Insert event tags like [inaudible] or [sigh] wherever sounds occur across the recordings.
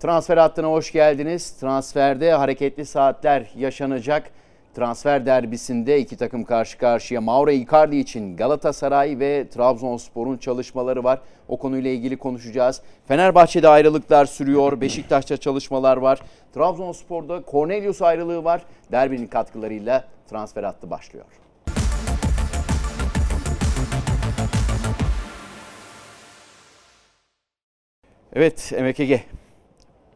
Transfer hattına hoş geldiniz. Transferde hareketli saatler yaşanacak. Transfer derbisinde iki takım karşı karşıya. Mauro Icardi için Galatasaray ve Trabzonspor'un çalışmaları var. O konuyla ilgili konuşacağız. Fenerbahçe'de ayrılıklar sürüyor. Beşiktaş'ta çalışmalar var. Trabzonspor'da Cornelius ayrılığı var. Derbinin katkılarıyla transfer hattı başlıyor. Evet MKG.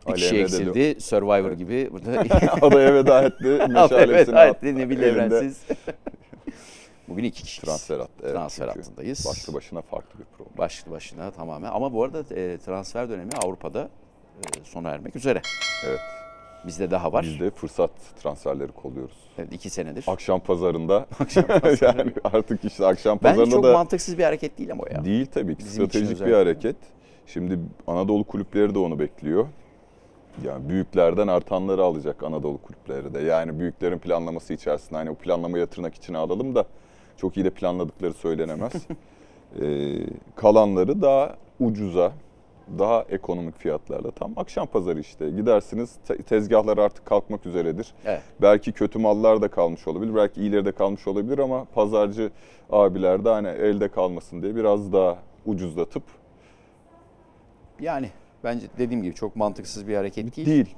Bir kişi eksildi. dedi. Survivor gibi. Burada [laughs] Adaya veda etti. Meşalesini evet, attı. Nebil Evrensiz. Bugün iki kişiyiz. Transfer attı. Evet, Transfer hattındayız. Başlı başına farklı bir program. Başlı başına tamamen. Ama bu arada e, transfer dönemi Avrupa'da e, sona ermek üzere. Evet. Bizde daha var. Biz de fırsat transferleri kolluyoruz. Evet, iki senedir. Akşam pazarında [laughs] [laughs] yani artık işte akşam Bence pazarında çok da mantıksız bir hareket değil ama o ya. değil tabii ki Bizim stratejik bir hareket. Şimdi Anadolu kulüpleri de onu bekliyor. Yani büyüklerden artanları alacak Anadolu kulüpleri de. Yani büyüklerin planlaması içerisinde hani o planlamayı tırnak içine alalım da çok iyi de planladıkları söylenemez. [laughs] Ee, kalanları daha ucuza, daha ekonomik fiyatlarla tam akşam pazarı işte. Gidersiniz te- tezgahlar artık kalkmak üzeredir. Evet. Belki kötü mallar da kalmış olabilir, belki iyileri de kalmış olabilir ama pazarcı abiler de hani elde kalmasın diye biraz daha ucuzlatıp Yani bence dediğim gibi çok mantıksız bir hareket değil. değil.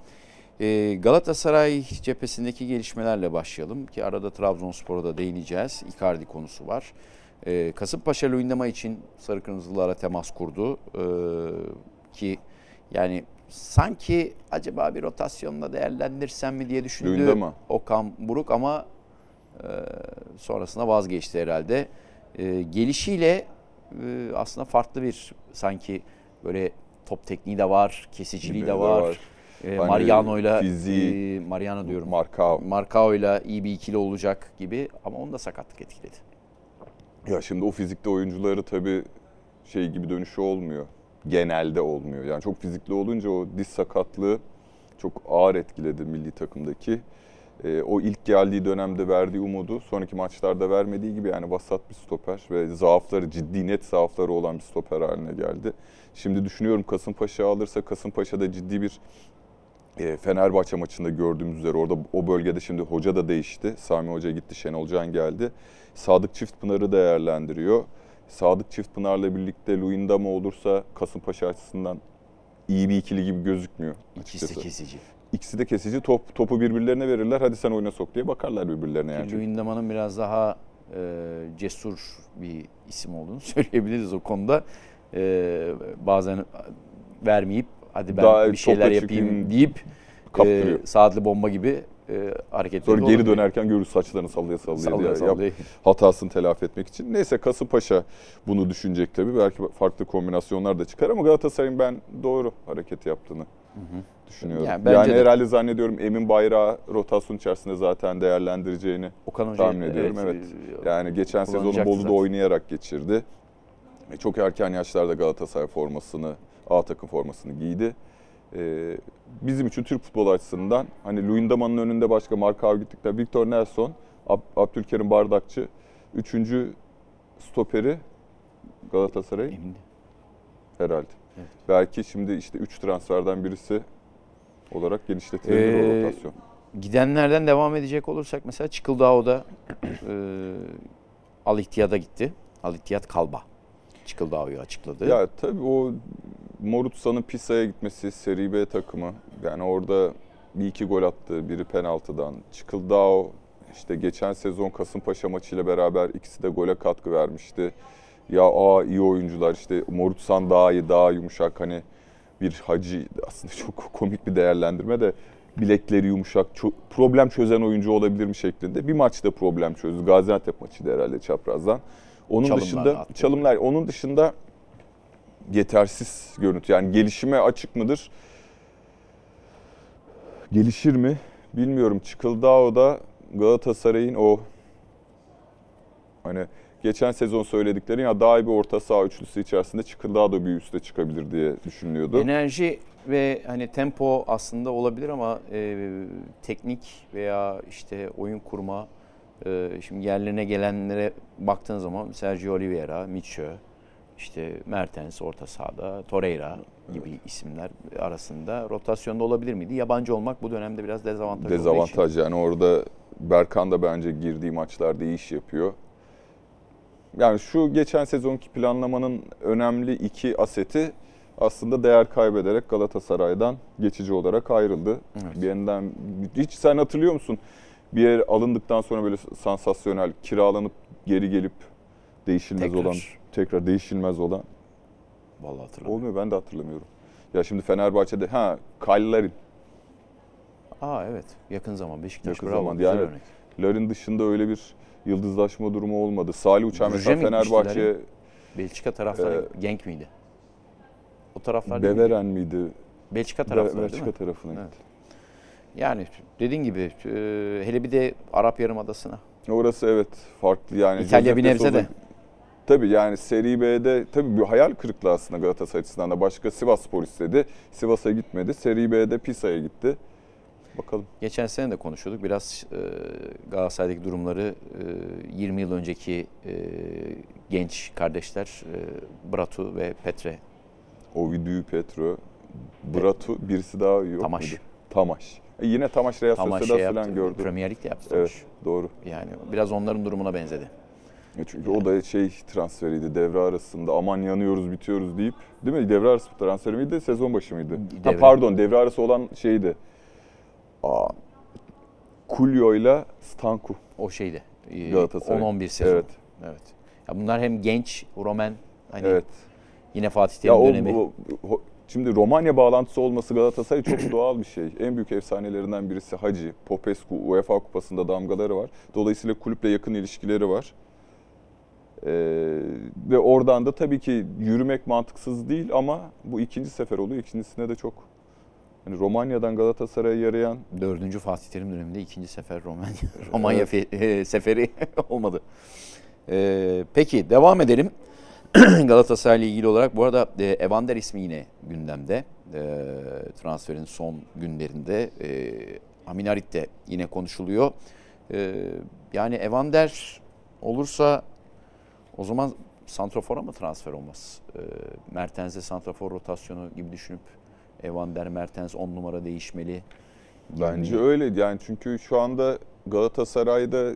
E, Galatasaray cephesindeki gelişmelerle başlayalım ki arada Trabzonspor'a da değineceğiz. Icardi konusu var. E, Kasımpaşa Luyendama için Sarı Kırmızılara temas kurdu. E, ki yani sanki acaba bir rotasyonla değerlendirsem mi diye düşündü Luyendama. Okan Buruk ama e, sonrasında vazgeçti herhalde. Gelişiyle e, aslında farklı bir sanki böyle top tekniği de var, kesiciliği de de var. var. E, Hani Mariano'yla fiziği- e, Mariano diyorum. Marka Marcao'yla iyi bir ikili olacak gibi ama onu da sakatlık etkiledi. Ya şimdi o fizikte oyuncuları tabii şey gibi dönüşü olmuyor. Genelde olmuyor. Yani çok fizikli olunca o diz sakatlığı çok ağır etkiledi milli takımdaki. Ee, o ilk geldiği dönemde verdiği umudu sonraki maçlarda vermediği gibi yani vasat bir stoper ve zaafları ciddi net zaafları olan bir stoper haline geldi. Şimdi düşünüyorum Kasımpaşa alırsa Kasımpaşa'da ciddi bir e, Fenerbahçe maçında gördüğümüz üzere orada o bölgede şimdi hoca da değişti. Sami Hoca gitti, Şenol Can geldi. Sadık Çiftpınar'ı değerlendiriyor. Sadık Çiftpınar'la birlikte Luyendama olursa Kasımpaşa açısından iyi bir ikili gibi gözükmüyor İkisi açıkçası. kesici. İkisi de kesici. Top, topu birbirlerine verirler. Hadi sen oyuna sok diye bakarlar birbirlerine yani. Luyendama'nın biraz daha e, cesur bir isim olduğunu [laughs] söyleyebiliriz o konuda. E, bazen vermeyip hadi ben Daha bir şeyler yapayım deyip kaptırıyor. e, saatli bomba gibi e, hareketleri Sonra geri olabiliyor. dönerken görürüz saçlarını sallaya sallaya. Sallaya diye. Yap- sallaya. hatasını telafi etmek için. Neyse Kasımpaşa bunu düşünecek tabii. Belki farklı kombinasyonlar da çıkar ama Galatasaray'ın ben doğru hareket yaptığını düşünüyorum. Yani Yani, de. herhalde zannediyorum Emin Bayrağı rotasyon içerisinde zaten değerlendireceğini Okan tahmin ediyorum. Evet. e, Yani geçen sezonu Bolu'da zaten. oynayarak geçirdi. E, Çok erken yaşlarda Galatasaray formasını, A takım formasını giydi. Ee, bizim için Türk futbolu açısından hani Luyendama'nın önünde başka Marka gittikler. Victor Nelson, Ab- Abdülkerim Bardakçı. Üçüncü stoperi Galatasaray Emin de. herhalde. Evet. Belki şimdi işte üç transferden birisi olarak genişletilebilir Ee, o rotasyon. Gidenlerden devam edecek olursak mesela Çıkıldağo'da e, Al İhtiyat'a gitti. Al İhtiyat Kalba. Çıkıldağo'yu açıkladı. Ya tabii o Morutsa'nın Pisa'ya gitmesi, Seri B takımı. Yani orada bir iki gol attı. Biri penaltıdan. Çıkıldao işte geçen sezon Kasımpaşa maçıyla beraber ikisi de gole katkı vermişti. Ya aa iyi oyuncular işte Morutsan daha iyi, daha yumuşak hani bir hacı aslında çok komik bir değerlendirme de bilekleri yumuşak, problem çözen oyuncu olabilir mi şeklinde. Bir maçta problem çözdü. Gaziantep maçıydı herhalde çaprazdan. Onun Çalımlar dışında attı. çalımlar, onun dışında yetersiz görüntü. Yani gelişime açık mıdır? Gelişir mi? Bilmiyorum. Çıkıldao'da Galatasaray'ın o hani geçen sezon söyledikleri ya daha iyi bir orta saha üçlüsü içerisinde Çıkıldao da bir üste çıkabilir diye düşünülüyordu. Enerji ve hani tempo aslında olabilir ama e, teknik veya işte oyun kurma e, şimdi yerlerine gelenlere baktığın zaman Sergio Oliveira, Mitchell, işte Mertens orta sahada, Torreira gibi isimler arasında rotasyonda olabilir miydi? Yabancı olmak bu dönemde biraz dezavantaj. Dezavantaj yani orada Berkan da bence girdiği maçlarda iyi iş yapıyor. Yani şu geçen sezonki planlamanın önemli iki aseti aslında değer kaybederek Galatasaray'dan geçici olarak ayrıldı. Evet. Bir yandan hiç sen hatırlıyor musun? Bir yer alındıktan sonra böyle sansasyonel kiralanıp geri gelip değişilmez Tekrar. olan tekrar değişilmez olan Vallahi hatırlamıyorum. olmuyor ben de hatırlamıyorum. Ya şimdi Fenerbahçe'de ha Kallerin Aa evet yakın zaman Beşiktaş Yakın bravo zaman, yani örnek. Larin dışında öyle bir yıldızlaşma durumu olmadı. Salih Uçan Brugge mesela Fenerbahçe? Belçika taraftarı Ee, Genk miydi? O taraflar değil miydi? Beveren miydi? Belçika Be- tarafları değil Belçika tarafına Evet. gitti. Yani dediğin gibi e, hele bir de Arap Yarımadası'na. Orası evet farklı yani. İtalya bir nebze de. Tabii yani Seri B'de tabii bir hayal kırıklığı aslında Galatasaray açısından da. Başka Sivas Spor istedi. Sivas'a gitmedi. Seri B'de Pisa'ya gitti. Bakalım. Geçen sene de konuşuyorduk. Biraz e, Galatasaray'daki durumları e, 20 yıl önceki e, genç kardeşler e, Bratu ve Petre Ovidiu Petro, Bratu birisi daha yok Tamaş. muydu? Tamaş. E yine Tamaş Real Tamaş Sociedad şey falan yaptı. gördü. Premier Lig'de yaptı. Evet Tamaş. doğru. Yani biraz onların durumuna benzedi. E Çünkü o da şey transferiydi devre arasında aman yanıyoruz bitiyoruz deyip değil mi? Devre arası transferi miydi sezon başı mıydı? Ha, Devre- pardon devre arası olan şeydi. Aa, Kulyo ile Stanku. O şeydi. e, Galatasaray. 10-11 sezon. Evet. evet. Ya bunlar hem genç, Roman hani Evet. yine Fatih Terim dönemi. o- o- şimdi Romanya bağlantısı olması Galatasaray çok [clears throat] doğal bir şey. En büyük efsanelerinden birisi Hacı, Popescu, UEFA Kupası'nda damgaları var. Dolayısıyla kulüple yakın ilişkileri var. Ee, ve oradan da tabii ki yürümek mantıksız değil ama bu ikinci sefer oluyor. İkincisinde de çok hani Romanya'dan Galatasaray'a yarayan Dördüncü Fatih Terim döneminde ikinci sefer Romanya, [laughs] Romanya fe- e, seferi [laughs] olmadı. E, peki devam edelim. [clears throat] Galatasaray ile ilgili olarak bu arada e, Evander ismi yine gündemde. E, transferin son günlerinde. E, Aminarit de yine konuşuluyor. E, yani Evander olursa o zaman Santrafor'a mı transfer olmaz? E, Mertens'e Santrafor rotasyonu gibi düşünüp Evander, Mertens 10 numara değişmeli. Bence Yani- öyle yani çünkü şu anda Galatasaray'da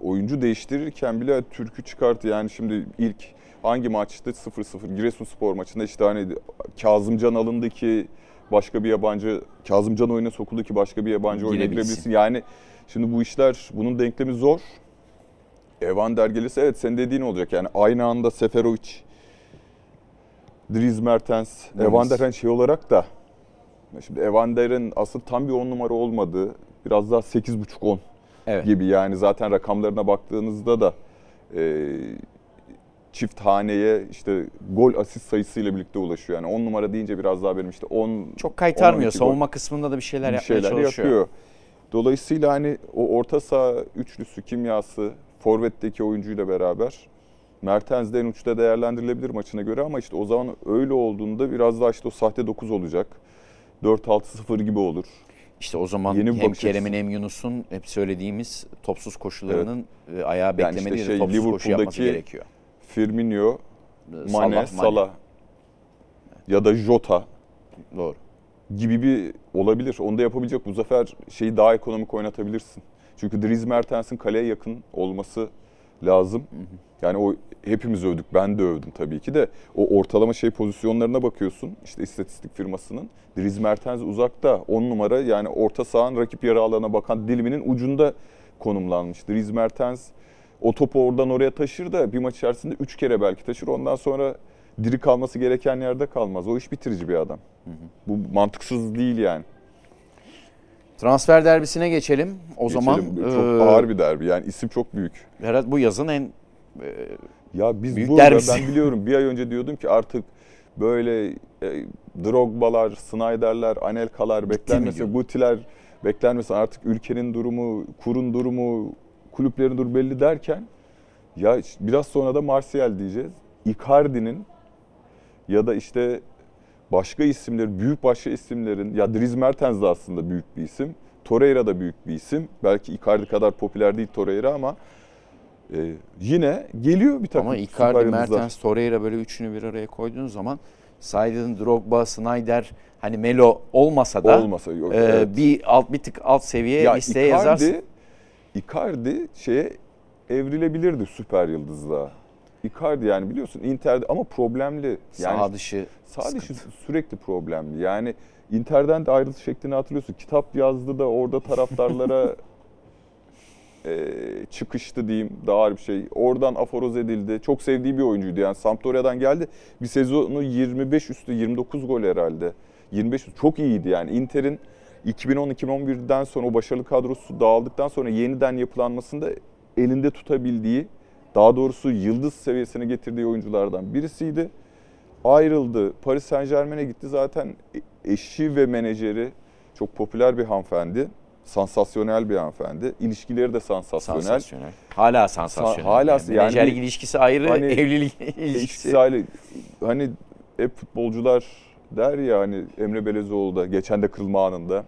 oyuncu değiştirirken bile Türk'ü çıkarttı. Yani şimdi ilk hangi maçtı 0-0 Giresunspor maçında işte hani Kazımcan alındı ki başka bir yabancı Kazımcan oyuna sokuldu ki başka bir yabancı oyuna Girebilsin. Yani şimdi bu işler bunun denklemi zor. Evander gelirse evet senin dediğin olacak. Yani aynı anda Seferovic, Dries Mertens, Gomez. Evander hani şey olarak da Şimdi Evander'in aslında tam bir 10 numara olmadığı, biraz daha 8.5-10 Evet. gibi yani zaten rakamlarına baktığınızda da e, çift haneye işte gol asist sayısıyla birlikte ulaşıyor. Yani 10 numara deyince biraz daha benim işte 10 Çok kaytarmıyor. 12 Savunma kısmında da bir şeyler bir yapmaya şeyler çalışıyor. yapıyor. Dolayısıyla hani o orta saha üçlüsü kimyası forvetteki oyuncuyla beraber Mertens de en uçta değerlendirilebilir maçına göre ama işte o zaman öyle olduğunda biraz daha işte o sahte 9 olacak. 4-6-0 gibi olur. İşte o zaman Yeni hem Kerem'in hem Yunus'un hep söylediğimiz topsuz koşularının e, ayağı beklemediği işte de şey, topsuz koşu yapması gerekiyor. Firmino, Ee, Mane, Salah, ya da Jota Doğru. gibi bir olabilir. Onu da yapabilecek bu sefer şeyi daha ekonomik oynatabilirsin. Çünkü Dries Mertens'in kaleye yakın olması lazım. Yani o hepimiz övdük. Ben de övdüm tabii ki de. O ortalama şey pozisyonlarına bakıyorsun. işte istatistik firmasının. Dries Mertens uzakta 10 numara yani orta sahanın rakip yarı alana bakan diliminin ucunda konumlanmış. Dries Mertens o topu oradan oraya taşır da bir maç içerisinde 3 kere belki taşır. Ondan sonra diri kalması gereken yerde kalmaz. O iş bitirici bir adam. Bu mantıksız değil yani. Transfer derbisine geçelim. O zaman Geçelim. çok e, ağır bir derbi. Yani isim çok büyük. herhalde bu yazın en Ya biz burada derbisi. ben biliyorum bir ay önce diyordum ki artık böyle e, Drogba'lar, Snyder'ler, Anelka'lar diyordun? Guti'ler beklenmesin. Artık ülkenin durumu, kurun durumu, kulüplerin durumu belli derken ya işte biraz sonra da Martial diyeceğiz. Icardi'nin ya da işte başka isimler, büyük başka isimlerin ya Dries Mertens de aslında büyük bir isim. Torreira da büyük bir isim. Belki Icardi kadar popüler değil Torreira ama Ee, yine geliyor bir takım Ama Icardi. Mertens, Torreira böyle üçünü bir araya koyduğun zaman saydığın Drogba, Snyder hani Melo olmasa da olmasa yok. e, evet. bir alt bir tık alt seviye Ya listeye Icardi, yazarsın. Icardi şeye evrilebilirdi süper yıldızlığa. Icardi yani biliyorsun Inter'de ama problemli. Yani Sağ dışı sağ dışı sürekli problemli. Yani Inter'den de ayrılış şeklini hatırlıyorsun. Kitap yazdı da orada taraftarlara [laughs] e, çıkıştı diyeyim daha ağır bir şey. Oradan aforoz edildi. Çok sevdiği bir oyuncuydu. Yani Sampdoria'dan geldi. Bir sezonu 25 üstü 29 gol herhalde. 25 üstü çok iyiydi yani. Inter'in 2010-2011'den sonra o başarılı kadrosu dağıldıktan sonra yeniden yapılanmasında elinde tutabildiği, daha doğrusu yıldız seviyesine getirdiği oyunculardan birisiydi. Ayrıldı. Paris Saint Germain'e gitti. Zaten e- eşi ve menajeri çok popüler bir hanımefendi. Sansasyonel bir hanımefendi. İlişkileri de sansasyonel. sansasyonel. Hala sansasyonel. hala- yani. yani Menajerlik ilişkisi ayrı, hani [laughs] evlilik İlişkisi ilişkisi. aile- hani hep futbolcular der ya hani Emre Belezoğlu da geçen de kırılma anında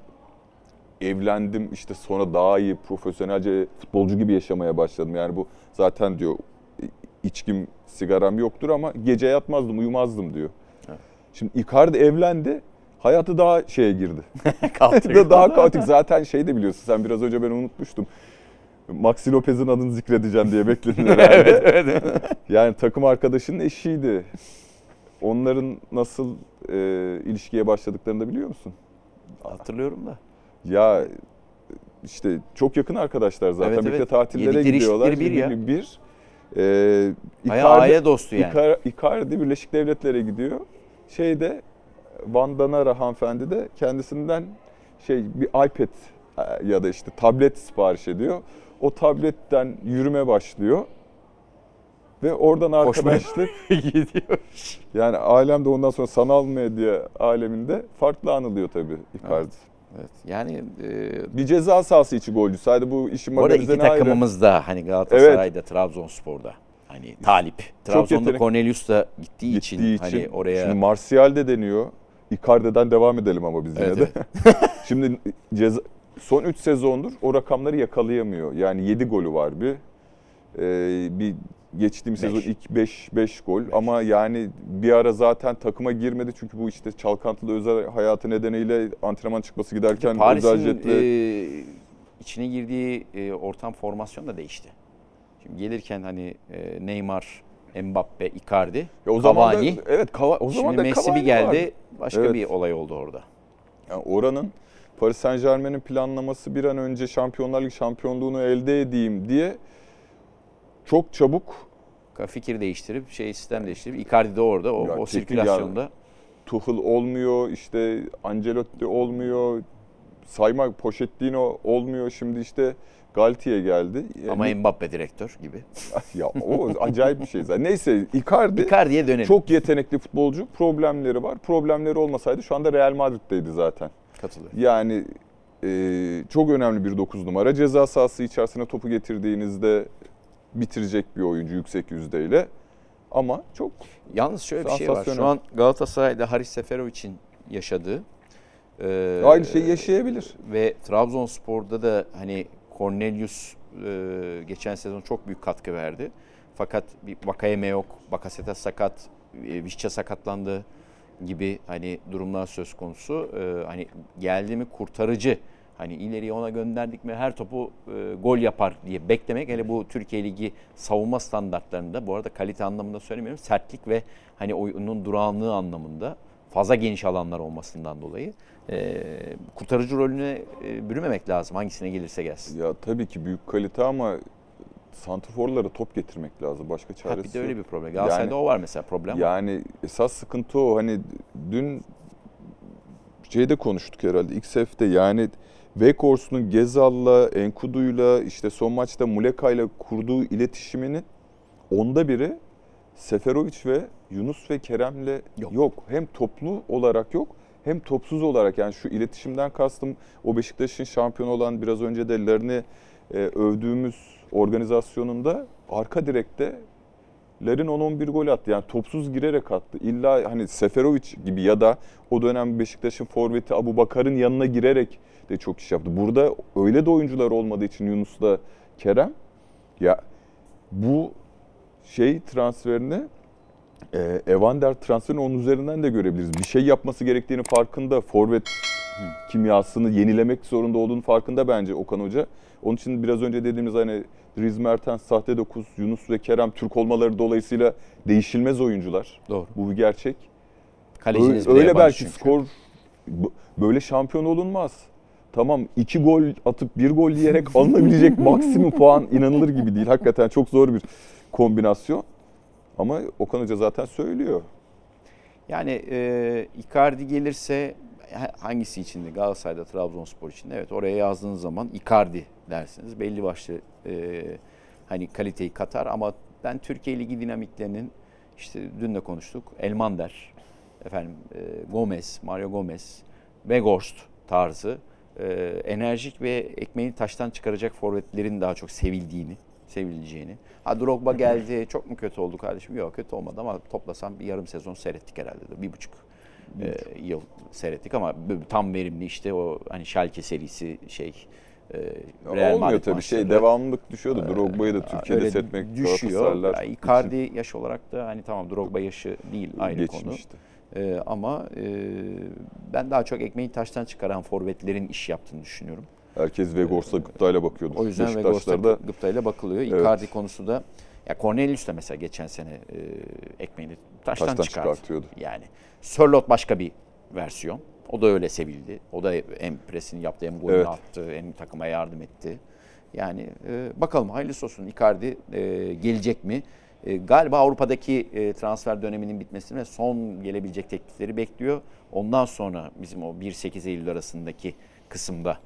evlendim işte sonra daha iyi profesyonelce futbolcu gibi yaşamaya başladım. Yani bu zaten diyor içkim sigaram yoktur ama gece yatmazdım uyumazdım diyor. Evet. Şimdi Icardi evlendi hayatı daha şeye girdi. [laughs] Daha kaotik zaten şey de biliyorsun sen biraz önce ben unutmuştum. Maxi Lopez'in adını zikredeceğim diye bekledin [laughs] herhalde. evet, evet. [laughs] Yani takım arkadaşının eşiydi. Onların nasıl e, ilişkiye başladıklarını da biliyor musun? Hatırlıyorum da. Ya işte çok yakın arkadaşlar zaten. Evet, Birlikte evet. tatillere Yedikleri gidiyorlar. bir ya. Bir. bir. E, Bayağı Icardi, aile dostu yani. Icar- Icardi Birleşik Devletlere gidiyor. Şeyde Van Danara hanımefendi de kendisinden şey bir iPad e, ya da işte tablet sipariş ediyor. O tabletten yürüme başlıyor. Ve oradan arkadaşlık [laughs] gidiyor. yani alem de ondan sonra sanal medya aleminde farklı anılıyor tabii Icardi. Evet. Yani e, Bir ceza sahası içi golcü. Sadece bu işin bu arada iki ayrı. takımımız da hani Galatasaray'da, Trabzonspor'da hani talip. Trabzon'da Cornelius da gittiği, için, Gittiği hani oraya Şimdi Martial de deniyor. Icardi'den devam edelim ama biz yine Evet, de. [laughs] Şimdi ceza, son 3 sezondur o rakamları yakalayamıyor. Yani 7 golü var bir. Ee, bir geçtiğimiz Beş. sezon ilk 5 5 gol ama yani bir ara zaten takıma girmedi çünkü bu işte çalkantılı özel hayatı nedeniyle antrenman çıkması giderken özel Paris'in jetle e, içine girdiği e, ortam formasyon da değişti. Şimdi gelirken hani e, Neymar, Mbappe, Icardi, Ya o zaman da Cavani. evet Kava, o zaman Şimdi da Messi bir geldi. vardı. Başka Evet. bir olay oldu orada. Yani oranın Paris Saint Germain'in planlaması bir an önce Şampiyonlar Ligi şampiyonluğunu elde edeyim diye çok çabuk Fikir değiştirip şey sistem değiştirip Icardi de orada o, Ya o sirkülasyonda. Tuchel olmuyor, işte Ancelotti olmuyor, sayma Pochettino olmuyor. Şimdi işte Galtier geldi. Ama Yani- Mbappe direktör gibi. [laughs] ya o acayip bir şey zaten. Neyse Icardi Icardi'ye dönelim. çok yetenekli futbolcu. Problemleri var. Problemleri olmasaydı şu anda Real Madrid'deydi zaten. katılıyorum. Yani e, çok önemli bir 9 numara. Ceza sahası içerisine topu getirdiğinizde bitirecek bir oyuncu yüksek yüzdeyle. Ama çok Yalnız şöyle bir şey var. Şu an Galatasaray'da Haris Seferovic'in yaşadığı e, aynı şeyi yaşayabilir. ve Trabzonspor'da da hani Cornelius e, geçen sezon çok büyük katkı verdi. Fakat bir Vakayeme yok, Bakasetas sakat, e, Vişça sakatlandı gibi hani durumlar söz konusu. E, hani geldi mi kurtarıcı hani ileriye ona gönderdik mi her topu e, gol yapar diye beklemek hele bu Türkiye Ligi savunma standartlarında bu arada kalite anlamında söylemiyorum sertlik ve hani oyunun durağanlığı anlamında fazla geniş alanlar olmasından dolayı e, kurtarıcı rolüne e, bürümemek lazım hangisine gelirse gelsin. Ya tabii ki büyük kalite ama santrforlara top getirmek lazım. Başka çaresi bir de öyle yok. bir problem. Galatasaray'da Yani- o var mesela problem. var. Yani esas sıkıntı o. Hani dün şeyde konuştuk herhalde XF'de yani Weghorst'un Gezal'la, Enkudu'yla işte son maçta Muleka'yla kurduğu iletişiminin onda biri Seferovic ve Yunus ve Kerem'le Yok. yok. Hem toplu olarak yok hem topsuz olarak yani şu iletişimden kastım o Beşiktaş'ın şampiyon olan biraz önce de Larin'i e, övdüğümüz organizasyonunda arka direkte Larin 10-11 gol attı. Yani topsuz girerek attı. İlla hani Seferovic gibi ya da o dönem Beşiktaş'ın forveti Abu Bakar'ın yanına girerek de çok iş yaptı. Burada öyle de oyuncular olmadığı için Yunus'la Kerem ya bu şey transferini e, Evander transferini onun üzerinden de görebiliriz. Bir şey yapması gerektiğini farkında. Forvet kimyasını yenilemek zorunda olduğunu farkında bence Okan Hoca. Onun için biraz önce dediğimiz hani Dries Mertens, Sahte Dokuz, Yunus ve Kerem Türk olmaları dolayısıyla değişilmez oyuncular. Doğru. Bu bir gerçek. Kaleciniz öyle öyle belki çünkü. skor böyle şampiyon olunmaz. Tamam iki gol atıp bir gol yiyerek [laughs] alınabilecek maksimum puan inanılır gibi değil. Hakikaten çok zor bir kombinasyon. Ama Okan Hoca zaten söylüyor. Yani e, Icardi gelirse ha- hangisi içinde? Galatasaray'da, Trabzonspor içinde. Evet oraya yazdığınız zaman Icardi dersiniz. Belli başlı e, hani kaliteyi katar ama ben Türkiye Ligi dinamiklerinin işte dün de konuştuk. Elmander, efendim e, Gomez, Mario Gomez, Weghorst tarzı e, enerjik ve ekmeğini taştan çıkaracak forvetlerin daha çok sevildiğini, sevileceğini. Ha Drogba geldi, çok mu kötü oldu kardeşim? Yok kötü olmadı ama toplasam bir yarım sezon seyrettik herhalde. de. Bir buçuk e, yıl seyrettik ama tam verimli işte o hani Schalke serisi şey e, Real Olmuyor tabii şey devamlılık düşüyordu. Drogba'yı da Türkiye'de setmek düşüyor. Yani Icardi yaş olarak da hani tamam Drogba yaşı değil için ayrı konu. geçmişti. Ee, ama e, ben daha çok ekmeği taştan çıkaran forvetlerin iş yaptığını düşünüyorum. Herkes Vegors'la gıptayla bakıyordu. O yüzden da gıptayla bakılıyor. Evet. Icardi konusu da ya Cornelius da mesela geçen sene e, ekmeğini taştan, taştan çıkardı. çıkartıyordu. Yani Sörloth başka bir versiyon. O da öyle sevildi. O da hem presini yaptı hem golünü Evet. attı hem takıma yardım etti. Yani e, bakalım hayırlısı olsun Icardi e, gelecek mi? E, galiba Avrupa'daki e, transfer döneminin bitmesine son gelebilecek teklifleri bekliyor. Ondan sonra bizim o 1-8 Eylül arasındaki kısımda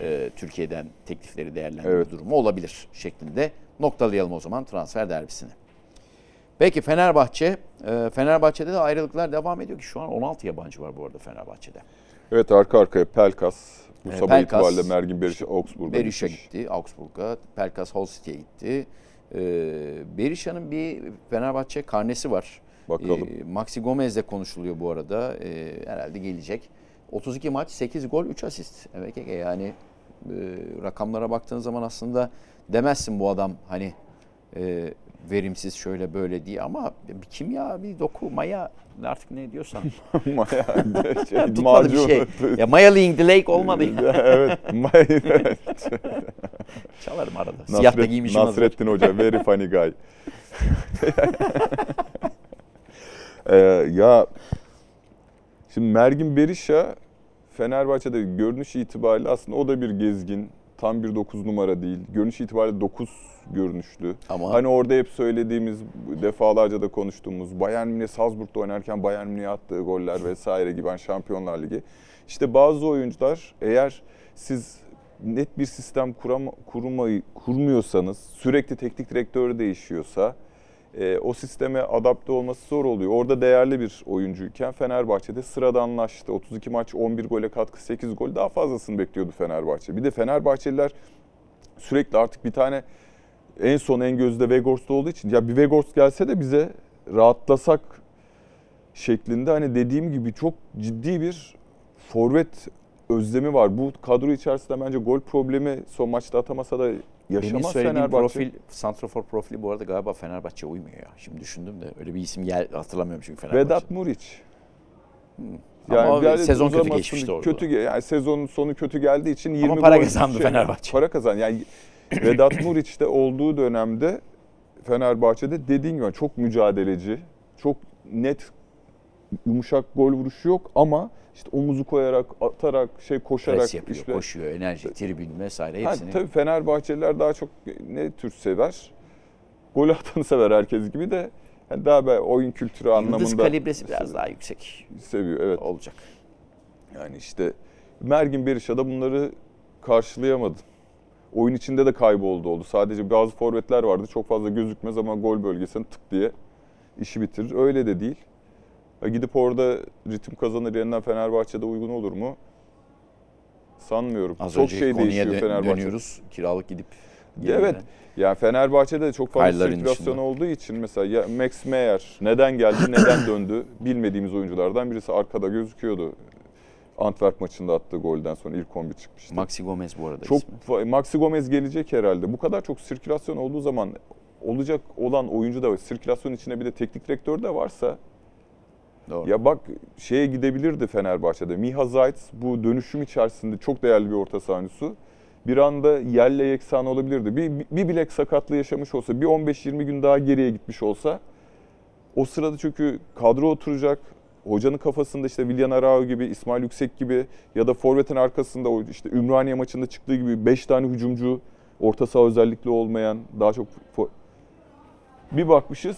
e, Türkiye'den teklifleri değerlendirme Evet. durumu olabilir şeklinde noktalayalım o zaman transfer derbisini. Peki Fenerbahçe, e, Fenerbahçe'de de ayrılıklar devam ediyor ki şu an 16 yabancı var bu arada Fenerbahçe'de. Evet arka arkaya Pelkas. Bu Ee, sabah Pelkas, itibariyle Mergin Berisha Augsburg'a gitmiş. gitti, Augsburg'a, Pelkas Hull City'ye gitti. E, Berisha'nın bir Fenerbahçe karnesi var. Bakalım. E, Maxi Gomez'le konuşuluyor bu arada. E, herhalde gelecek. 32 maç, 8 gol, 3 asist. Evet yani e, rakamlara baktığın zaman aslında demezsin bu adam hani e, verimsiz şöyle böyle diye ama bir kimya, bir doku, maya artık ne diyorsan. [laughs] Maya [laughs] şey, Tutmadı bir şey. Ya Maya Link Lake olmadı [laughs] evet. Maya. Çalarım arada. Siyah da Nasret- giymişim hazır. Nasrettin Hoca very funny guy. Ee, ya şimdi Mergin Berisha Fenerbahçe'de görünüş itibariyle aslında o da bir gezgin. Tam bir 9 numara değil. Görünüş itibariyle 9 görünüşlü. Ama Hani orada hep söylediğimiz, defalarca da konuştuğumuz Bayern Münih Salzburg'da oynarken Bayern Münih'e attığı goller vesaire gibi hani Şampiyonlar Ligi. İşte bazı oyuncular eğer siz net bir sistem kurama, kurmayı, kurmuyorsanız, sürekli teknik direktör değişiyorsa e, o sisteme adapte olması zor oluyor. Orada değerli bir oyuncuyken Fenerbahçe'de sıradanlaştı. 32 maç 11 gole katkı 8 gol daha fazlasını bekliyordu Fenerbahçe. Bir de Fenerbahçeliler sürekli artık bir tane en son en gözde Vegors'ta olduğu için ya bir Vegors gelse de bize rahatlasak şeklinde hani dediğim gibi çok ciddi bir forvet özlemi var. Bu kadro içerisinde bence gol problemi son maçta atamasa da yaşamaz söylediğim Fenerbahçe. profil, santrafor profili bu arada galiba Fenerbahçe uymuyor ya. Şimdi düşündüm de öyle bir isim gel hatırlamıyorum çünkü Fenerbahçe. Vedat Muriç. Ama bir adet sezon kötü geçmişti orada. Kötü, yani sezonun sonu kötü geldiği için 20 para gol kazandı Fenerbahçe. Para kazandı. Yani [clears throat] Vedat Muriç'te olduğu dönemde Fenerbahçe'de dediğin gibi çok mücadeleci, çok net yumuşak gol vuruşu yok ama işte omuzu koyarak, atarak, şey koşarak Pres yapıyor, işte- koşuyor, enerji, tribün vesaire hepsini. tabii Fenerbahçeliler daha çok ne tür sever? Gol atanı sever herkes gibi de yani daha böyle oyun kültürü Yıldız anlamında kalibresi biraz daha yüksek seviyor. Evet. olacak. Yani işte Mergin Berisha da bunları karşılayamadı. Oyun içinde de kayboldu oldu. Sadece bazı forvetler vardı. Çok fazla gözükmez ama gol bölgesine tık diye işi bitirir. Öyle de değil. Gidip orada ritim kazanır yeniden Fenerbahçe'de uygun olur mu? Sanmıyorum. Az Çok önce şey değişiyor dö- Fenerbahçe. dönüyoruz. Kiralık gidip Evet. yeniden. Yani Fenerbahçe'de de çok fazla Kayların sirkülasyon dışında. olduğu için mesela ya Max Meyer neden geldi, neden [coughs] döndü bilmediğimiz oyunculardan birisi arkada gözüküyordu. Antwerp maçında attığı golden sonra ilk 11 çıkmıştı. Maxi Gomez bu arada çok ismi. Maxi Gomez gelecek herhalde. Bu kadar çok sirkülasyon olduğu zaman olacak olan oyuncu da var. Sirkülasyon içinde bir de teknik direktör de varsa Doğru. ya bak şeye gidebilirdi Fenerbahçe'de. Miha Zayt bu dönüşüm içerisinde çok değerli bir orta sahancısı. Bir anda yerle yeksan olabilirdi. Bir, bir bilek sakatlığı yaşamış olsa, bir 15-20 gün daha geriye gitmiş olsa o sırada çünkü kadro oturacak. Hocanın kafasında işte Vilyan Arao gibi, İsmail Yüksek gibi ya da Forvet'in arkasında o işte Ümraniye maçında çıktığı gibi 5 tane hücumcu, orta saha özellikle olmayan, daha çok bir bakmışız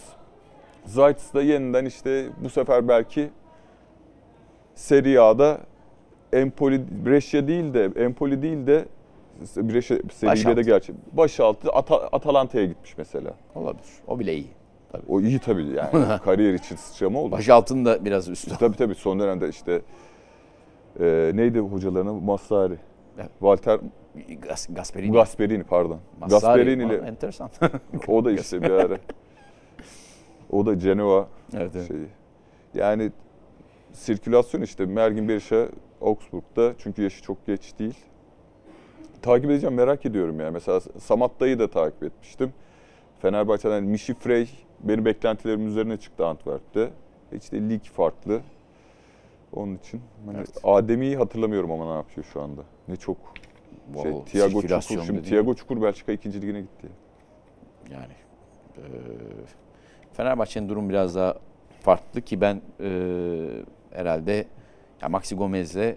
Zayt's da yeniden işte bu sefer belki Serie A'da Empoli, Brescia değil de Empoli değil de Brescia Serie Başaltı. gerçi başaltı Ata- Atalanta'ya gitmiş mesela. Olabilir. O bile iyi. O iyi tabii yani [laughs] kariyer için sıçrama oldu. Baş altında biraz üstü. Tabii tabii son dönemde işte e, neydi hocalarının Massari. Evet. Walter Gas, Gasperini. Gasperini pardon. Massari. Gasperini ile Enteresan. [laughs] o da işte bir ara. [laughs] O da Genoa evet, evet. şeyi. Yani sirkülasyon işte Mergin Berisha Augsburg'da çünkü yaşı çok geç değil. Takip edeceğim merak ediyorum yani. Mesela Samatta'yı da takip etmiştim. Fenerbahçe'den Mişi Frey benim beklentilerimin üzerine çıktı Antwerp'te. De lig farklı. Onun için hani Evet. Adem'iyi hatırlamıyorum ama ne yapıyor şu anda. Ne çok şey Wow, Thiago Çukur şimdi Thiago Çukur Belçika 2. ligine gitti. Yani e, Fenerbahçe'nin durum biraz daha farklı ki ben e, herhalde ya Maxi Gomez'le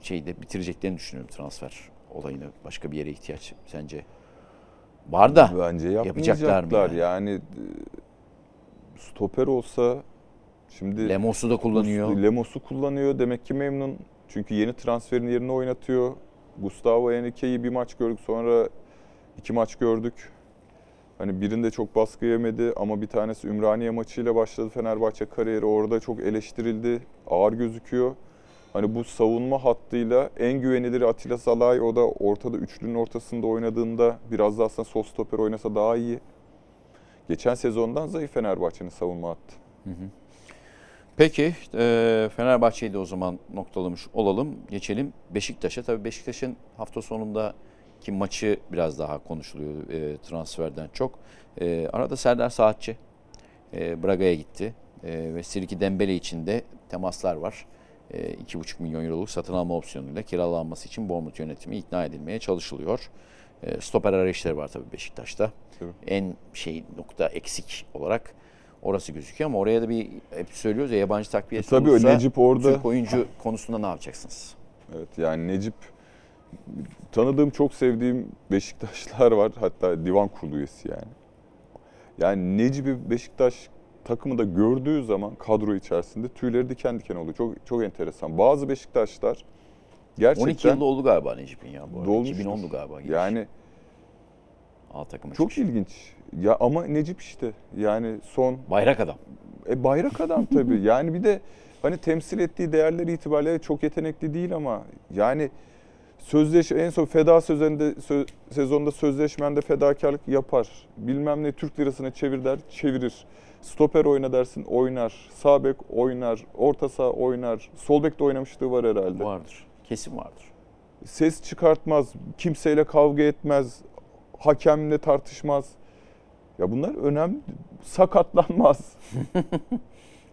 şeyde bitireceklerini düşünüyorum transfer olayını. Başka bir yere ihtiyaç sence var da Bence yapacaklar mı yani? e, stoper olsa şimdi Lemos'u da kullanıyor. Lemos'u kullanıyor. Demek ki memnun. Çünkü yeni transferin yerine oynatıyor. Gustavo Henrique'yi bir maç gördük. Sonra iki maç gördük. Hani birinde çok baskı yemedi ama bir tanesi Ümraniye maçıyla başladı Fenerbahçe kariyeri. Orada çok eleştirildi. Ağır gözüküyor. Hani bu savunma hattıyla en güvenilir Atilla Salay o da ortada üçlünün ortasında oynadığında biraz da aslında sol stoper oynasa daha iyi. Geçen sezondan zayıf Fenerbahçe'nin savunma hattı. Peki e, Fenerbahçe'yi de o zaman noktalamış olalım. Geçelim Beşiktaş'a. Tabii Beşiktaş'ın hafta sonunda ki maçı biraz daha konuşuluyor e, transferden çok. E, arada Serdar Saatçi e, Braga'ya gitti. E, ve Sirki Dembele için de temaslar var. E, 2,5 milyon euroluk satın alma opsiyonuyla kiralanması için Bournemouth yönetimi ikna edilmeye çalışılıyor. E, stoper arayışları var tabii Beşiktaş'ta. Tabii. En şey nokta eksik olarak orası gözüküyor ama oraya da bir hep söylüyoruz ya yabancı takviyesi Tabii o olursa Necip orada Türk oyuncu konusunda ne yapacaksınız? Evet yani Necip tanıdığım çok sevdiğim Beşiktaşlar var. Hatta divan kurulu üyesi yani. Yani Necip'i Beşiktaş takımında gördüğü zaman kadro içerisinde tüyleri diken diken oluyor. Çok çok enteresan. Bazı Beşiktaşlar gerçekten 12 yılda oldu galiba Necip'in ya bu arada. Dolmuştur. 2010'du galiba. giriş. yani A takıma çok çıkış. ilginç. Ya ama Necip işte yani son Bayrak adam. E bayrak adam tabii. [laughs] Yani bir de hani temsil ettiği değerler itibariyle çok yetenekli değil ama yani sözleş en son feda sözünde sö- sezonda sözleşmende fedakarlık yapar. Bilmem ne Türk lirasına çevir der, çevirir. Stoper oyna dersin, oynar. Sağ bek oynar, orta saha oynar. Sol bek de oynamışlığı var herhalde. Vardır. Kesin vardır. Ses çıkartmaz, kimseyle kavga etmez, hakemle tartışmaz. Ya bunlar önemli. Sakatlanmaz. [laughs]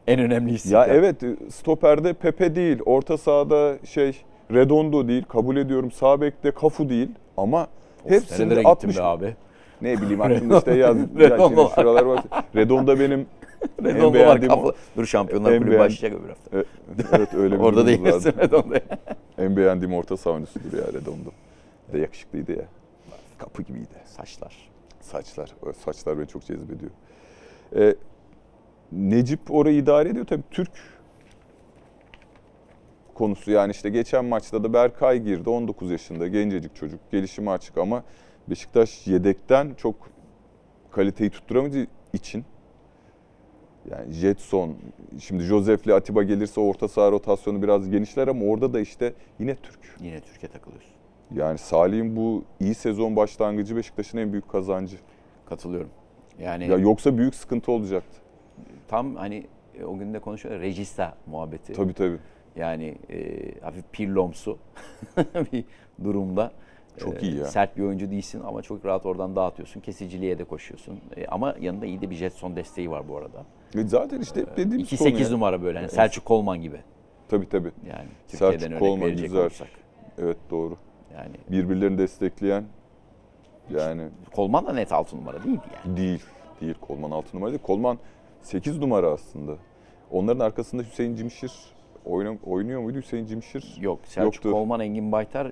En önemli isim. Ya evet stoperde Pepe değil, orta sahada şey Redondo değil, kabul ediyorum. Sağ bekte Kafu değil ama hepsinde Nerelere 60 gittin be abi? ne [laughs] bileyim aklımda işte yaz ya Redondo şuralar var. Redondo benim [laughs] Redondo var beğendiğim o- kafa. Dur Şampiyonlar Kulübü başlayacak öbür hafta. e, evet öyle [laughs] bir Orada değilsin vardı. Redondo'ya. En beğendiğim orta saha oyuncusudur ya Redondo. De yakışıklıydı ya. Kapı gibiydi. Saçlar. Saçlar. O saçlar beni çok cezbediyor. Ee, Necip orayı idare ediyor. Tabii Türk konusu yani işte geçen maçta da Berkay girdi. 19 yaşında gencecik çocuk. Gelişimi açık ama Beşiktaş yedekten çok kaliteyi tutturamadığı için yani Jetson, şimdi Josef'le Atiba gelirse orta saha rotasyonu biraz genişler ama orada da işte yine Türk. Yine Türkiye takılıyorsun. Yani Salih'in bu iyi sezon başlangıcı Beşiktaş'ın en büyük kazancı. Katılıyorum. Yani Ya yoksa büyük sıkıntı olacaktı. tam hani e, o gün de konuşuyorlar regista muhabbeti. Tabii tabii. Yani e, hafif pirlomsu [laughs] bir durumda. Çok iyi ya. Sert bir oyuncu değilsin ama çok rahat oradan dağıtıyorsun. Kesiciliğe de koşuyorsun. E, ama yanında iyi de bir Jetson desteği var bu arada. Ve zaten işte hep dediğimiz 2-8 konu ya. numara böyle. Hani Selçuk Kolman gibi. Tabii tabii. Yani Türkiye'den Selçuk Kolman güzel. olursak. Evet doğru. Yani Birbirlerini destekleyen yani Kolman da net 6 numara değildi yani. değil. Değil Kolman 6 numara değil. Kolman 8 numara aslında. Onların arkasında Hüseyin Cimşir oyna, oynuyor muydu Hüseyin Cimşir? Yok Selçuk Yoktur. Kolman, Engin Baytar,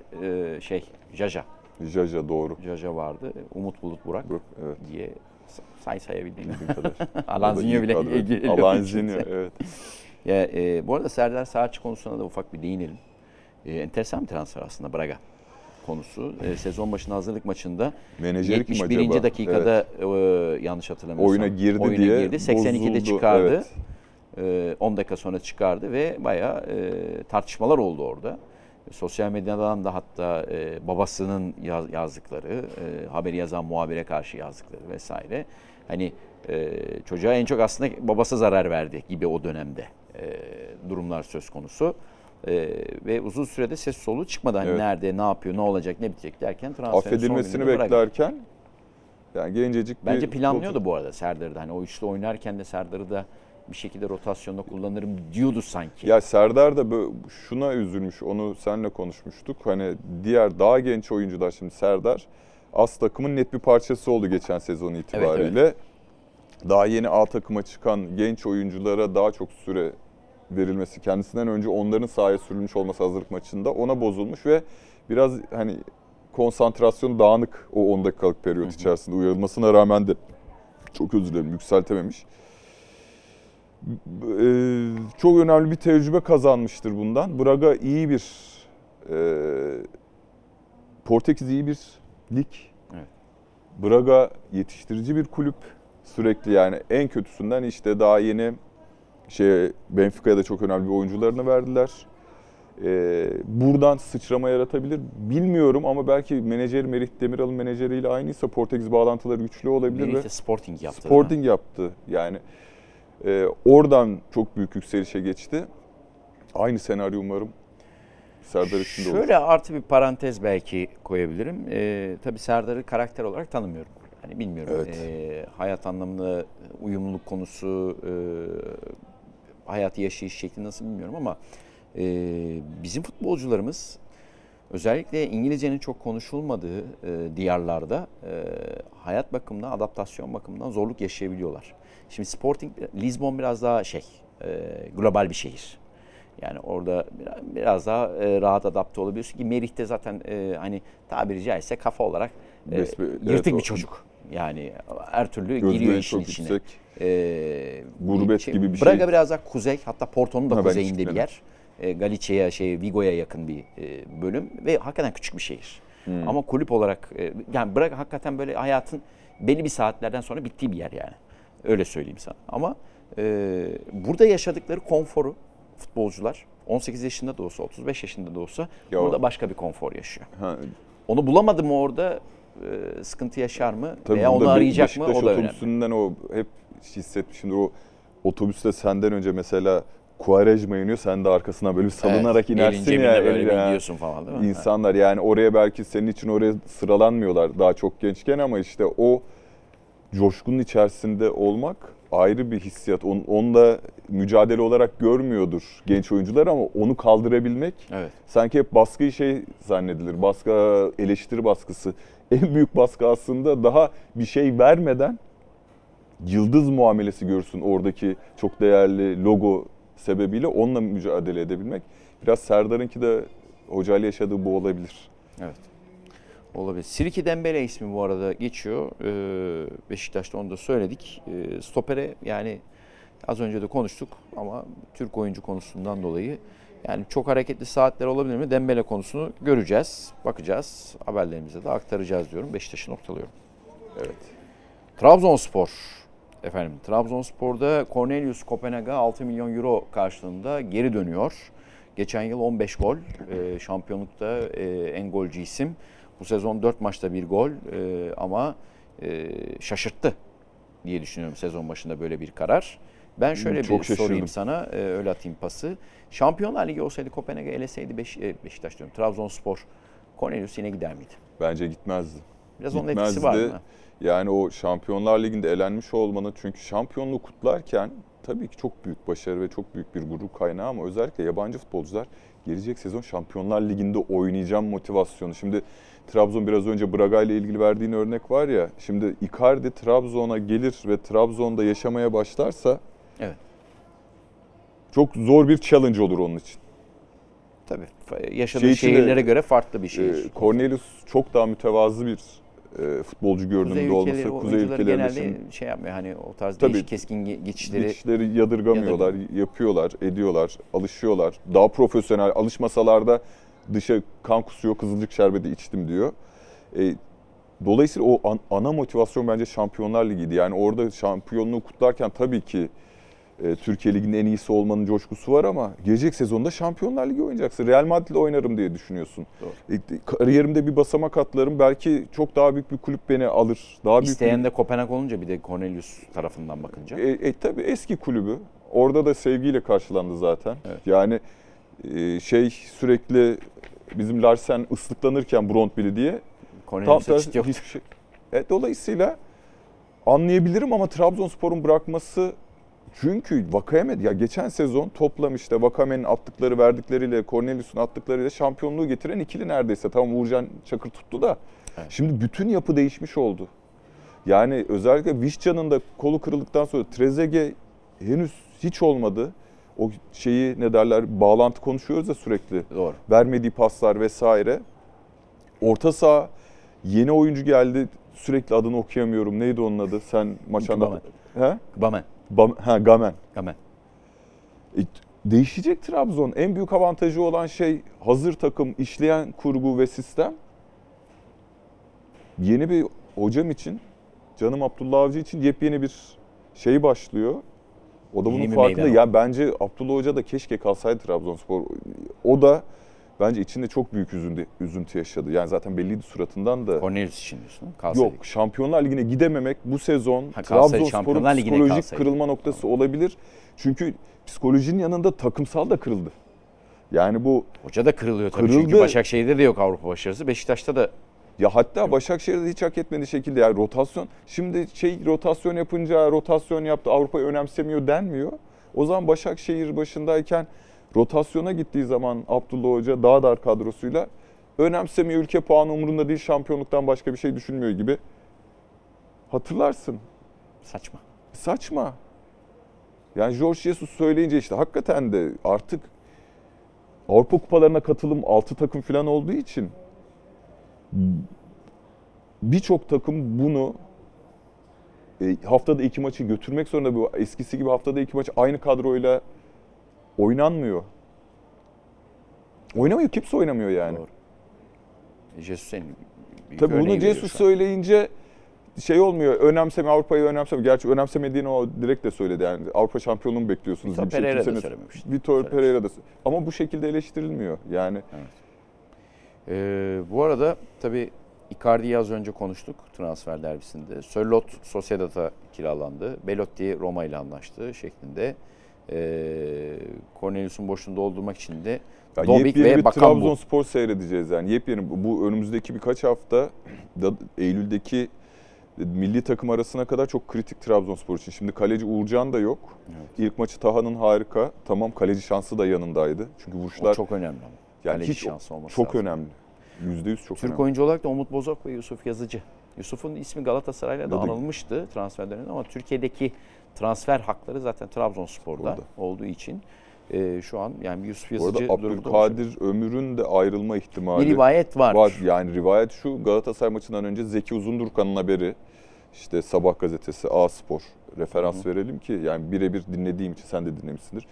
e, şey Jaja. Jaja doğru. Jaja vardı. Umut Bulut Burak Bu, Evet. diye say sayabildiğim. Bildiğim kadar. [laughs] Alanzinho bile geliyor. Alanzinho evet. Ya, e, bu arada Serdar Saatçi konusuna da ufak bir değinelim. E, enteresan bir transfer aslında Braga konusu. E, sezon başında hazırlık maçında Menajeri kim 71. acaba? dakikada e, yanlış hatırlamıyorsam Oyuna girdi oyuna diye girdi. 82'de bozuldu, çıkardı. evet. E, 10 dakika sonra çıkardı ve bayağı e, tartışmalar oldu orada. Sosyal medyadan da hatta e, babasının yaz, yazdıkları, e, haberi yazan muhabire karşı yazdıkları vesaire. Hani çocuğa en çok aslında babası zarar verdi gibi o dönemde durumlar söz konusu. E, ve uzun sürede ses soluğu çıkmadı. Hani Evet. nerede, ne yapıyor, ne olacak, ne bitecek derken transferin Affedilmesini beklerken yani gencecik Bence bir planlıyordu bu arada Serdar'ı da. Hani o üçlü oynarken de Serdar'ı da bir şekilde rotasyonda kullanırım diyordu sanki. Ya Serdar da böyle şuna üzülmüş. Onu seninle konuşmuştuk. Hani diğer daha genç oyuncular şimdi Serdar az takımın net bir parçası oldu geçen sezon itibariyle. Daha yeni A takıma çıkan genç oyunculara daha çok süre verilmesi kendisinden önce onların sahaya sürülmüş olması hazırlık maçında ona bozulmuş ve biraz hani konsantrasyon dağınık o 10 dakikalık periyot içerisinde uyarılmasına rağmen de çok özür dilerim yükseltememiş. Ee, çok önemli bir tecrübe kazanmıştır bundan. Braga iyi bir e, Portekiz iyi bir lig. Evet. Braga yetiştirici bir kulüp. Sürekli yani en kötüsünden işte daha yeni şey Benfica'ya da çok önemli bir oyuncularını verdiler. Ee, buradan sıçrama yaratabilir. Bilmiyorum ama belki menajeri Merih Demiral'ın menajeriyle aynıysa Portekiz bağlantıları güçlü olabilir Melih ve de Sporting yaptı. Sporting yaptı. Yani e, oradan çok büyük yükselişe geçti. Aynı senaryo umarım Serdar için de olur. Şöyle artı bir parantez belki koyabilirim. Ee, tabii Serdar'ı karakter olarak tanımıyorum. Hani bilmiyorum. Evet. Ee, hayat anlamında uyumluluk konusu, e, hayatı yaşayış şekli nasıl bilmiyorum ama e, bizim futbolcularımız özellikle İngilizcenin çok konuşulmadığı e, diyarlarda e, hayat bakımından, adaptasyon bakımından zorluk yaşayabiliyorlar. Şimdi Sporting, Lisbon biraz daha şey, e, global bir şehir. Yani orada biraz, daha e, rahat adapte olabiliyorsun ki Merih'te zaten e, hani tabiri caizse kafa olarak e, evet, yırtık o- bir çocuk. Yani her türlü Özgüveni giriyor işin içine. yüksek. E, Gurbet şey- gibi bir Braga şey. biraz daha kuzey hatta Porto'nun da Ha, kuzeyinde bir yer. E, Galicia'ya şey Vigo'ya yakın bir e, bölüm ve hakikaten küçük bir şehir. Hmm. Ama kulüp olarak e, yani Braga hakikaten böyle hayatın belli bir saatlerden sonra bittiği bir yer yani. Öyle söyleyeyim sana. Ama e, burada yaşadıkları konforu futbolcular 18 yaşında da olsa 35 yaşında da olsa Ya burada başka bir konfor yaşıyor. Ha, Onu bulamadı mı orada e, sıkıntı yaşar mı tabii veya onu arayacak mı Beşiktaş o da önemli. otobüsünden o hep hissetmişimdir. O otobüste senden önce mesela Quaresma iniyor. Sen de arkasına böyle salınarak Evet, inersin elin ya. böyle el- bir ya. gidiyorsun falan değil mi? İnsanlar yani oraya belki senin için oraya sıralanmıyorlar daha çok gençken ama işte o coşkunun içerisinde olmak ayrı bir hissiyat. Onu, onunla mücadele olarak görmüyordur genç oyuncular ama onu kaldırabilmek Evet. sanki hep baskıyı şey zannedilir. Baskı, eleştiri baskısı. [laughs] En büyük baskı aslında daha bir şey vermeden yıldız muamelesi görsün oradaki çok değerli logo sebebiyle onunla mücadele edebilmek. Biraz Serdar'ınki de hocayla yaşadığı bu olabilir. Evet. Olabilir. Sirki Dembele ismi bu arada geçiyor. Ee, Beşiktaş'ta onu da söyledik. Ee, stopere yani az önce de konuştuk ama Türk oyuncu konusundan dolayı yani çok hareketli saatler olabilir mi? Dembele konusunu göreceğiz, bakacağız. Haberlerimize de aktaracağız diyorum. Beşiktaş'ı noktalıyorum. Evet. Trabzonspor. Efendim Trabzonspor'da Cornelius Kopenhag'a 6 milyon euro karşılığında geri dönüyor. Geçen yıl 15 gol. Ee, şampiyonlukta e, en golcü isim. Bu sezon 4 maçta bir gol e, ama e, şaşırttı diye düşünüyorum sezon başında böyle bir karar. Ben şöyle Çok bir şaşırdım. sorayım sana, e, öyle atayım pası. Şampiyonlar Ligi olsaydı Kopenhag'a eleseydi Beş, e, Beşiktaş diyorum, Trabzonspor Cornelius yine gider miydi? Bence gitmezdi. Biraz onun etkisi var Gitmezdi. mı? Yani o Şampiyonlar Ligi'nde elenmiş olmanın çünkü şampiyonluğu kutlarken tabii ki çok büyük başarı ve çok büyük bir gurur kaynağı ama özellikle yabancı futbolcular gelecek sezon Şampiyonlar Ligi'nde oynayacağım motivasyonu. Şimdi Trabzon biraz önce Braga ile ilgili verdiğin örnek var ya. Şimdi Icardi Trabzon'a gelir ve Trabzon'da yaşamaya başlarsa Evet. çok zor bir challenge olur onun için. Tabii. Yaşadığı Şey içinde, şehirlere göre farklı bir şehir. Cornelius çok daha mütevazı bir e, futbolcu görünümde olması. ülkeleri, Kuzey ülkelerinde genelde şimdi şey yapmıyor. Hani o tarz Tabii. değişik keskin ge- geçişleri geçişleri yadırgamıyorlar, yapıyorlar, ediyorlar, alışıyorlar. Daha profesyonel, alışmasalar da dışa kan kusuyor, kızılcık şerbeti içtim diyor. E, dolayısıyla o an- ana motivasyon bence Şampiyonlar Ligi'ydi. Yani orada şampiyonluğu kutlarken tabii ki e, Türkiye Ligi'nin en iyisi olmanın coşkusu var ama gelecek sezonda Şampiyonlar Ligi oynayacaksın. Real Madrid'le oynarım diye düşünüyorsun. Doğru. E, kariyerimde bir basamak atlarım. Belki çok daha büyük bir kulüp beni alır. Daha büyük bir İsteyen de Kopenhag olunca bir de Cornelius tarafından bakınca. e, e, tabii eski kulübü. Orada da sevgiyle karşılandı zaten. Evet. Yani e, şey sürekli bizim Larsen ıslıklanırken Brondby'li diye Cornelius'a çit yok. hiçbir şey. E, dolayısıyla anlayabilirim ama Trabzonspor'un bırakması çünkü Vakayeme ya geçen sezon toplam işte Vakame'nin attıkları verdikleriyle Cornelius'un attıklarıyla şampiyonluğu getiren ikili neredeyse. Tamam Uğurcan Çakır tuttu da. Evet. Şimdi bütün yapı değişmiş oldu. Yani özellikle Vişcan'ın da kolu kırıldıktan sonra Trezeguet henüz hiç olmadı. O şeyi ne derler bağlantı konuşuyoruz ya sürekli. Doğru. Vermediği paslar vesaire. Orta saha yeni oyuncu geldi. Sürekli adını okuyamıyorum. Neydi onun adı? Sen maç anlat. He? Gamen. Bam- ha, Gamen. Gamen. E, değişecek Trabzon. En büyük avantajı olan şey hazır takım, işleyen kurgu ve sistem. Yeni bir hocam için, canım Abdullah Avcı için yepyeni bir şey başlıyor. O da Yeni bunun bir farkında. Ya bence Abdullah Hoca da keşke kalsaydı Trabzonspor. O da bence içinde çok büyük üzüntü, üzüntü yaşadı. Yani zaten belliydi suratından da. Cornelius için diyorsun. Kalsaydı. Yok Şampiyonlar Ligi'ne gidememek bu sezon Ha, Trabzonspor'un psikolojik kalsaydı. kırılma noktası olabilir. Çünkü psikolojinin yanında takımsal da kırıldı. Yani bu Hoca da kırılıyor tabii Kırıldı. çünkü Başakşehir'de de yok Avrupa başarısı. Beşiktaş'ta da ya hatta Başakşehir'de hiç hak etmediği şekilde yani rotasyon şimdi şey rotasyon yapınca rotasyon yaptı Avrupa'yı önemsemiyor denmiyor. O zaman Başakşehir başındayken rotasyona gittiği zaman Abdullah Hoca daha dar kadrosuyla önemsemiyor ülke puanı umurunda değil şampiyonluktan başka bir şey düşünmüyor gibi. Hatırlarsın. saçma. Saçma. Yani George Jesus söyleyince işte hakikaten de artık Avrupa kupalarına katılım 6 takım falan olduğu için birçok takım bunu e, haftada iki maçı götürmek zorunda. Bu eskisi gibi haftada iki maç aynı kadroyla oynanmıyor. Oynamıyor. Kimse oynamıyor yani. Doğru. Jesus en büyük Tabii bunu Jesus söyleyince şey olmuyor. Önemseme Avrupa'yı önemseme. Gerçi önemsemediğini o direkt de söyledi. Yani Avrupa şampiyonluğu mu bekliyorsunuz? Vitor gibi bir şey. Pereira da söylememişti. Vitor Söylemiş. Pereira da. Ama bu şekilde eleştirilmiyor. Yani Ee, bu arada tabii Icardi'yi az önce konuştuk transfer derbisinde. Sörlot Sociedad'a kiralandı. Belotti Roma ile anlaştı şeklinde. Ee, Cornelius'un boşluğunu doldurmak için de ya Dobik yepyeni ve bir Bakambu. Trabzonspor seyredeceğiz yani. Yepyeni bu- bu önümüzdeki birkaç hafta da Eylül'deki milli takım arasına kadar çok kritik Trabzonspor için. Şimdi kaleci Uğurcan da yok. Evet. İlk maçı Taha'nın harika. Tamam kaleci şansı da yanındaydı. Çünkü O vuruşlar çok önemli yani Kaleci hiç şansı olması çok lazım. önemli. Yüzde yüz çok Türk önemli. oyuncu olarak da Umut Bozok ve Yusuf Yazıcı. Yusuf'un ismi Galatasaray'la da anılmıştı transferlerinde ama Türkiye'deki transfer hakları zaten Trabzonspor'da Orada. olduğu için e, şu an yani Yusuf Yazıcı durumu da olacak. Abdülkadir Ömür'ün de ayrılma ihtimali bir rivayet var. var. Yani rivayet şu Galatasaray maçından önce Zeki Uzundurkan'ın haberi işte Sabah gazetesi A Spor referans verelim ki yani birebir dinlediğim için sen de dinlemişsindir.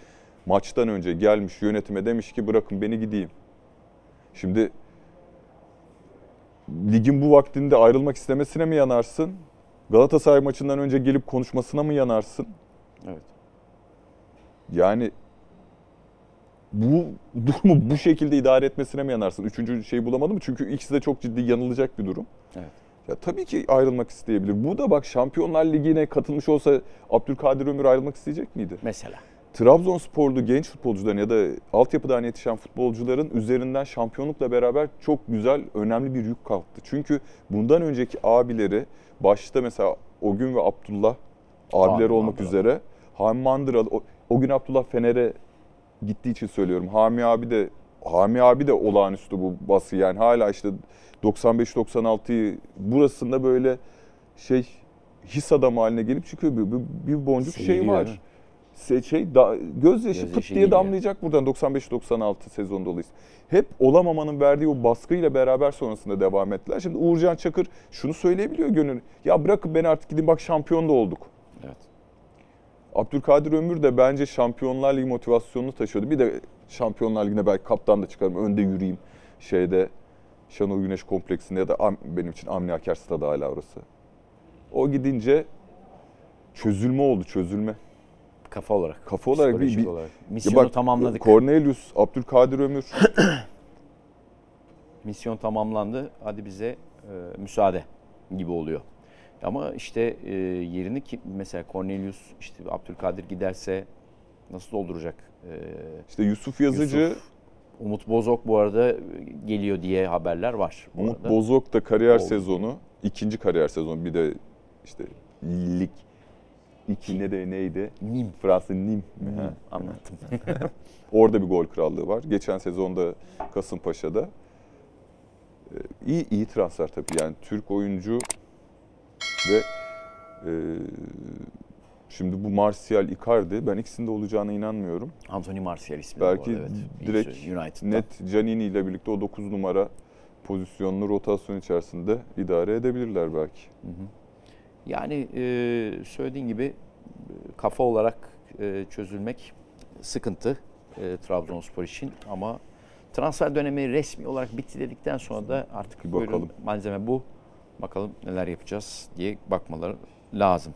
Maçtan önce gelmiş yönetime demiş ki bırakın beni gideyim. Şimdi ligin bu vaktinde ayrılmak istemesine mi yanarsın? Galatasaray maçından önce gelip konuşmasına mı yanarsın? Evet. Yani bu durumu bu şekilde idare etmesine mi yanarsın? Üçüncü şeyi bulamadım çünkü ikisi de çok ciddi yanılacak bir durum. Evet. Ya tabii ki ayrılmak isteyebilir. Bu da bak Şampiyonlar Ligi'ne katılmış olsa Abdülkadir Ömür ayrılmak isteyecek miydi? Mesela. Trabzonsporlu genç futbolcuların ya da altyapıdan yetişen futbolcuların üzerinden şampiyonlukla beraber çok güzel, önemli bir yük kalktı. Çünkü bundan önceki abileri, başta mesela o gün ve Abdullah abiler Hami olmak Mandıralı. üzere, Hami Mandıralı, o, o gün Abdullah Fener'e gittiği için söylüyorum. Hami abi de Hami abi de olağanüstü bu bası yani hala işte 95-96'yı burasında böyle şey his adamı haline gelip çıkıyor. Bir, bir, bir boncuk şey var. Şey da, gözyaşı Gözyaşı pıt diye geliyor. damlayacak buradan 95-96 sezon dolayısıyla. Hep olamamanın verdiği o baskıyla beraber sonrasında devam ettiler. Şimdi Uğurcan Çakır şunu söyleyebiliyor gönül. Ya bırakın beni artık gidin bak şampiyon da olduk. Evet. Abdülkadir Ömür de bence Şampiyonlar Ligi motivasyonunu taşıyordu. Bir de Şampiyonlar Ligi'ne belki kaptan da çıkarım, önde yürüyeyim. Şeyde Şenol Güneş kompleksinde ya da Am- benim için Avni Aker stadı hala orası. O gidince çözülme oldu, çözülme. Kafa olarak. Kafa olarak bir- psikolojik bir- olarak. Ya Misyonu bak, tamamladık. Cornelius, Abdülkadir Ömür [clears throat] Misyon tamamlandı. Hadi bize e, müsaade gibi oluyor. Ama işte e, yerini ki mesela Cornelius işte Abdülkadir giderse nasıl dolduracak? E, işte Yusuf Yazıcı, Yusuf, Umut Bozok bu arada geliyor diye haberler var. Umut arada. Bozok da kariyer Oldu. sezonu, ikinci kariyer sezonu bir de işte lig iki ne de neydi? Nim. Fransa Nim. Hı, Ha. Anlattım. [laughs] Orada bir gol krallığı var. Geçen sezonda Kasımpaşa'da. Ee, iyi iyi transfer tabii. Yani Türk oyuncu ve e, şimdi bu Martial Icardi ben ikisinde olacağına inanmıyorum. Anthony Martial ismi. Belki arada, evet. Direkt söylüyor, United'da. Net Canini ile birlikte o 9 numara pozisyonlu rotasyon içerisinde idare edebilirler belki. Yani e, söylediğin gibi e, kafa olarak e, çözülmek sıkıntı e, Trabzonspor için ama transfer dönemi resmi olarak bitti dedikten sonra da artık Bir bakalım. malzeme bu. Bakalım neler yapacağız diye bakmaları lazım.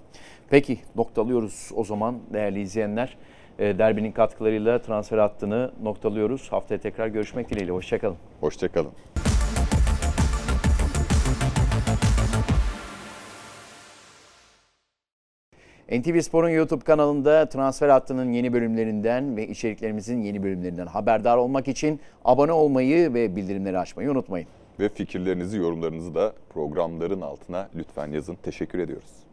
Peki noktalıyoruz o zaman değerli izleyenler. E, derbinin katkılarıyla transfer hattını noktalıyoruz. Haftaya tekrar görüşmek dileğiyle. Hoşçakalın. Hoşçakalın. NTV Spor'un YouTube kanalında transfer hattının yeni bölümlerinden ve içeriklerimizin yeni bölümlerinden haberdar olmak için abone olmayı ve bildirimleri açmayı unutmayın. Ve fikirlerinizi, yorumlarınızı da programların altına lütfen yazın. Teşekkür ediyoruz.